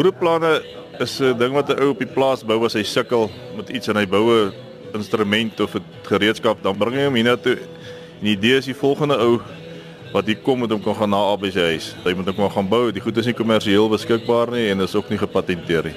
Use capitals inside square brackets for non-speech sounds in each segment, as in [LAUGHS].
Boereplanne is 'n ding wat 'n ou op die plaas bou as hy sukkel met iets en hy bou 'n instrument of 'n gereedskap, dan bring hy hom hiernatoe. En die idee is die volgende ou wat hier kom met hom kan gaan na albei sy huis. Hy moet hom maar gaan bou. Die goed is nie kommersieel beskikbaar nie en is ook nie gepatenteer nie.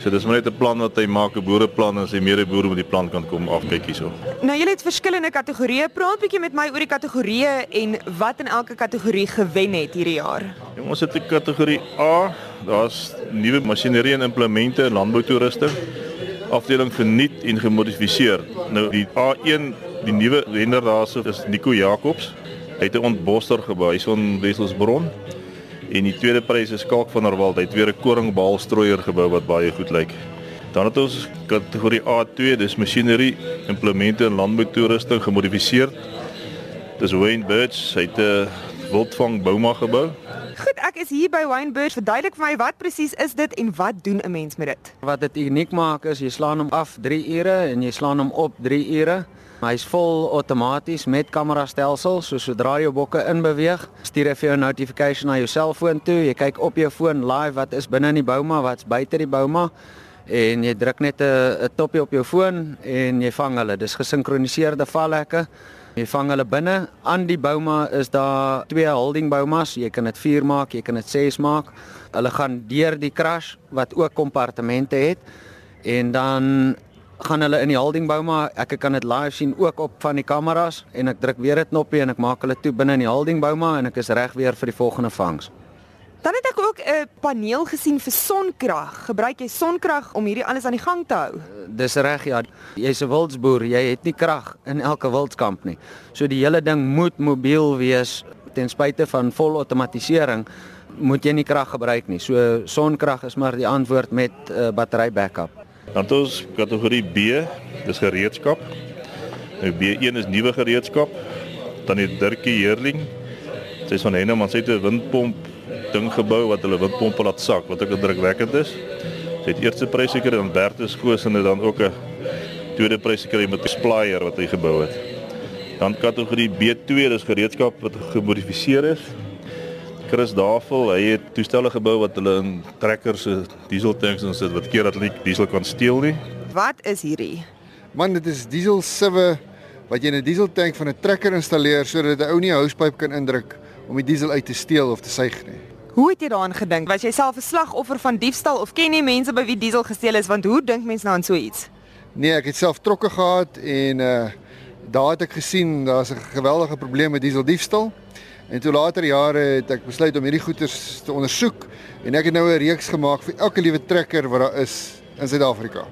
So dis maar net 'n plan wat hy maak, 'n boereplan en sy medeboere met die plan kan kom afkyk hierso. Nou julle het verskillende kategorieë. Praat bietjie met my oor die kategorieë en wat in elke kategorie gewen het hierdie jaar. Ja, ons het 'n kategorie A, daar's nuwe masjinerie en implemente, landboutoerusting. Afdeling vernuut en gemodifiseer. Nou die A1, die nuwe wenner daarso is Nico Jacobs. Hy het 'n ontbosser gebou, hy's van Wesselsbron. En die tweede prys is Kalk van der Walt. Hy het weer 'n koringbaalstrooier gebou wat baie goed lyk. Dan het ons kategorie A2, dis masjinerie, implemente en landboutoerusting gemodifiseer. Dis Wayne Birch, hy het 'n wildvang bouma gebou. Goed, ek is hier by Wynburg. Verduidelik vir my wat presies is dit en wat doen 'n mens met dit? Wat dit uniek maak is jy slaan hom af 3 ure en jy slaan hom op 3 ure. Hy's vol outomaties met kamera stelsel, so sodra jou bokke inbeweeg, stuur hy vir jou 'n notification na jou selfoon toe. Jy kyk op jou foon live wat is binne in die bouma, wat's buite die bouma en jy druk net 'n 'n toppie op jou foon en jy vang hulle. Dis gesinkroniseerde valhekke. Jy vang hulle binne. Aan die bouma is daar twee holding boumas. Jy kan dit 4 maak, jy kan dit 6 maak. Hulle gaan deur die crash wat ook kompartemente het en dan gaan hulle in die holding bouma. Ek kan dit live sien ook op van die kameras en ek druk weer 'n knoppie en ek maak hulle toe binne in die holding bouma en ek is reg weer vir die volgende vangs. Dan het ek ook 'n paneel gesien vir sonkrag. Gebruik jy sonkrag om hierdie alles aan die gang te hou? Dis reg ja. Jy's 'n wildsboer, jy het nie krag in elke wildskamp nie. So die hele ding moet mobiel wees ten spyte van volautomatisering moet jy nie krag gebruik nie. So sonkrag is maar die antwoord met 'n uh, battery backup. Dan het ons kategorie B, dis gereedskap. Nou B1 is nuwe gereedskap. Dan het Dirkie Heerling. Sy's van Henneman, sy het 'n windpomp ding gebou wat hulle windpompe laat sak wat ook indrukwekkend is. Sy het eerste prys gekry aan Bertus Goos en dan ook 'n tweede prys gekry met 'n splier wat hy gebou het. Dan kategorie B2 dis gereedskap wat gemodifiseer is. Chris Davel, hy het toestelle gebou wat hulle in trekkers se dieseltanks insit wat keer dat hulle diesel kan steel nie. Wat is hierdie? Man, dit is diesel siwe wat jy in 'n dieseltank van 'n trekker installeer sodat 'n ou nie 'n housepyp kan indruk om die diesel uit te steel of te suig nie. Hoe het jy daaraan gedink? Was jy self 'n slagoffer van diefstal of ken jy mense by wie diesel gesteel is? Want hoe dink mense nou aan so iets? Nee, ek het self trokke gehad en uh daar het ek gesien daar's 'n geweldige probleem met diesel diefstal. En toe later jare het ek besluit om hierdie goeters te ondersoek en ek het nou 'n reeks gemaak vir elke liewe trekker wat daar is in Suid-Afrika.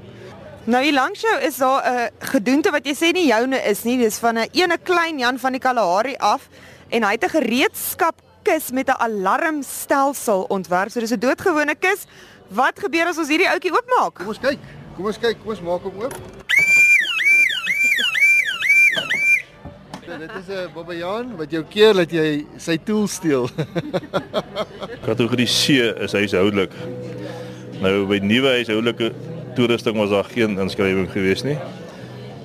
Nou hier langs jou is daar 'n gedoente wat jy sê nie joune is nie. Dis van 'n ene klein Jan van die Kalahari af en hy het 'n gereedskap kus met 'n alarmstelsel ontwerp. So dis 'n doodgewone kus. Wat gebeur as ons hierdie ouetjie oopmaak? Kom ons kyk. Kom ons kyk. Kom ons maak hom oop. Dit is 'n Bobbejaan wat jou keer dat jy sy tool steel. [LAUGHS] Kategorie C is huishoudelik. Nou by nuwe huishoudelike toerusting was daar geen inskrywing gewees nie.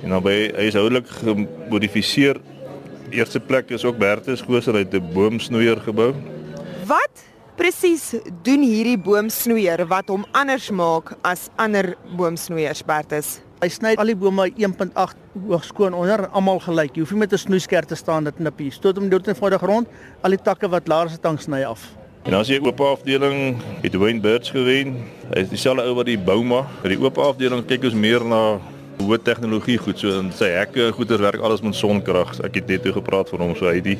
En dan by huishoudelik gemodifiseer eerste plek is ook Bertus Gooser uit 'n boomsnoeier gebou. Wat presies doen hierdie boomsnoeier wat hom anders maak as ander boomsnoeiers Bertus? Hy sny al die bome 1.8 hoog skoon onder almal gelyk. Jy hoef nie met 'n snoeiskerp te staan dit knip hier. Stoot hom deur teen voor die grond, al die takke wat laer as 'n tang sny af. En as jy oop afdeling het Wayne Birch gewen. Hy is dieselfde ou wat die Bouma. By die oop afdeling kyk ons meer na hoë tegnologie goed so in sy hekke goeder werk alles met sonkrag. Ek het net toe gepraat van hom so hy het die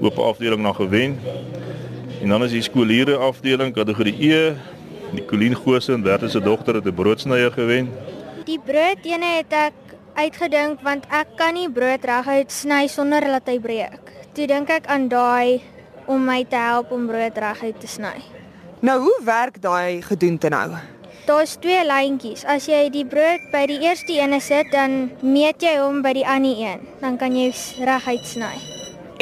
oop afdeling na gewen. En dan is die skooliere afdeling kategorie E. Nicoline Goosen, Werther se dogter het 'n broodsnyer gewen. Die broodene het ek uitgedink want ek kan nie brood reguit sny sonder dat hy breek. Toe dink ek aan daai om my te help om brood reguit te sny. Nou hoe werk daai gedoente nou? Daar's twee lyntjies. As jy die brood by die eerste een sit, dan meet jy hom by die ander een. Dan kan jy reguit sny.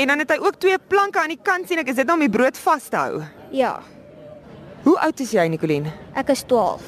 En dan het hy ook twee planke aan die kant sien ek, is dit nou om die brood vas te hou? Ja, Hoe oud is jy Nicoline? ek is 12.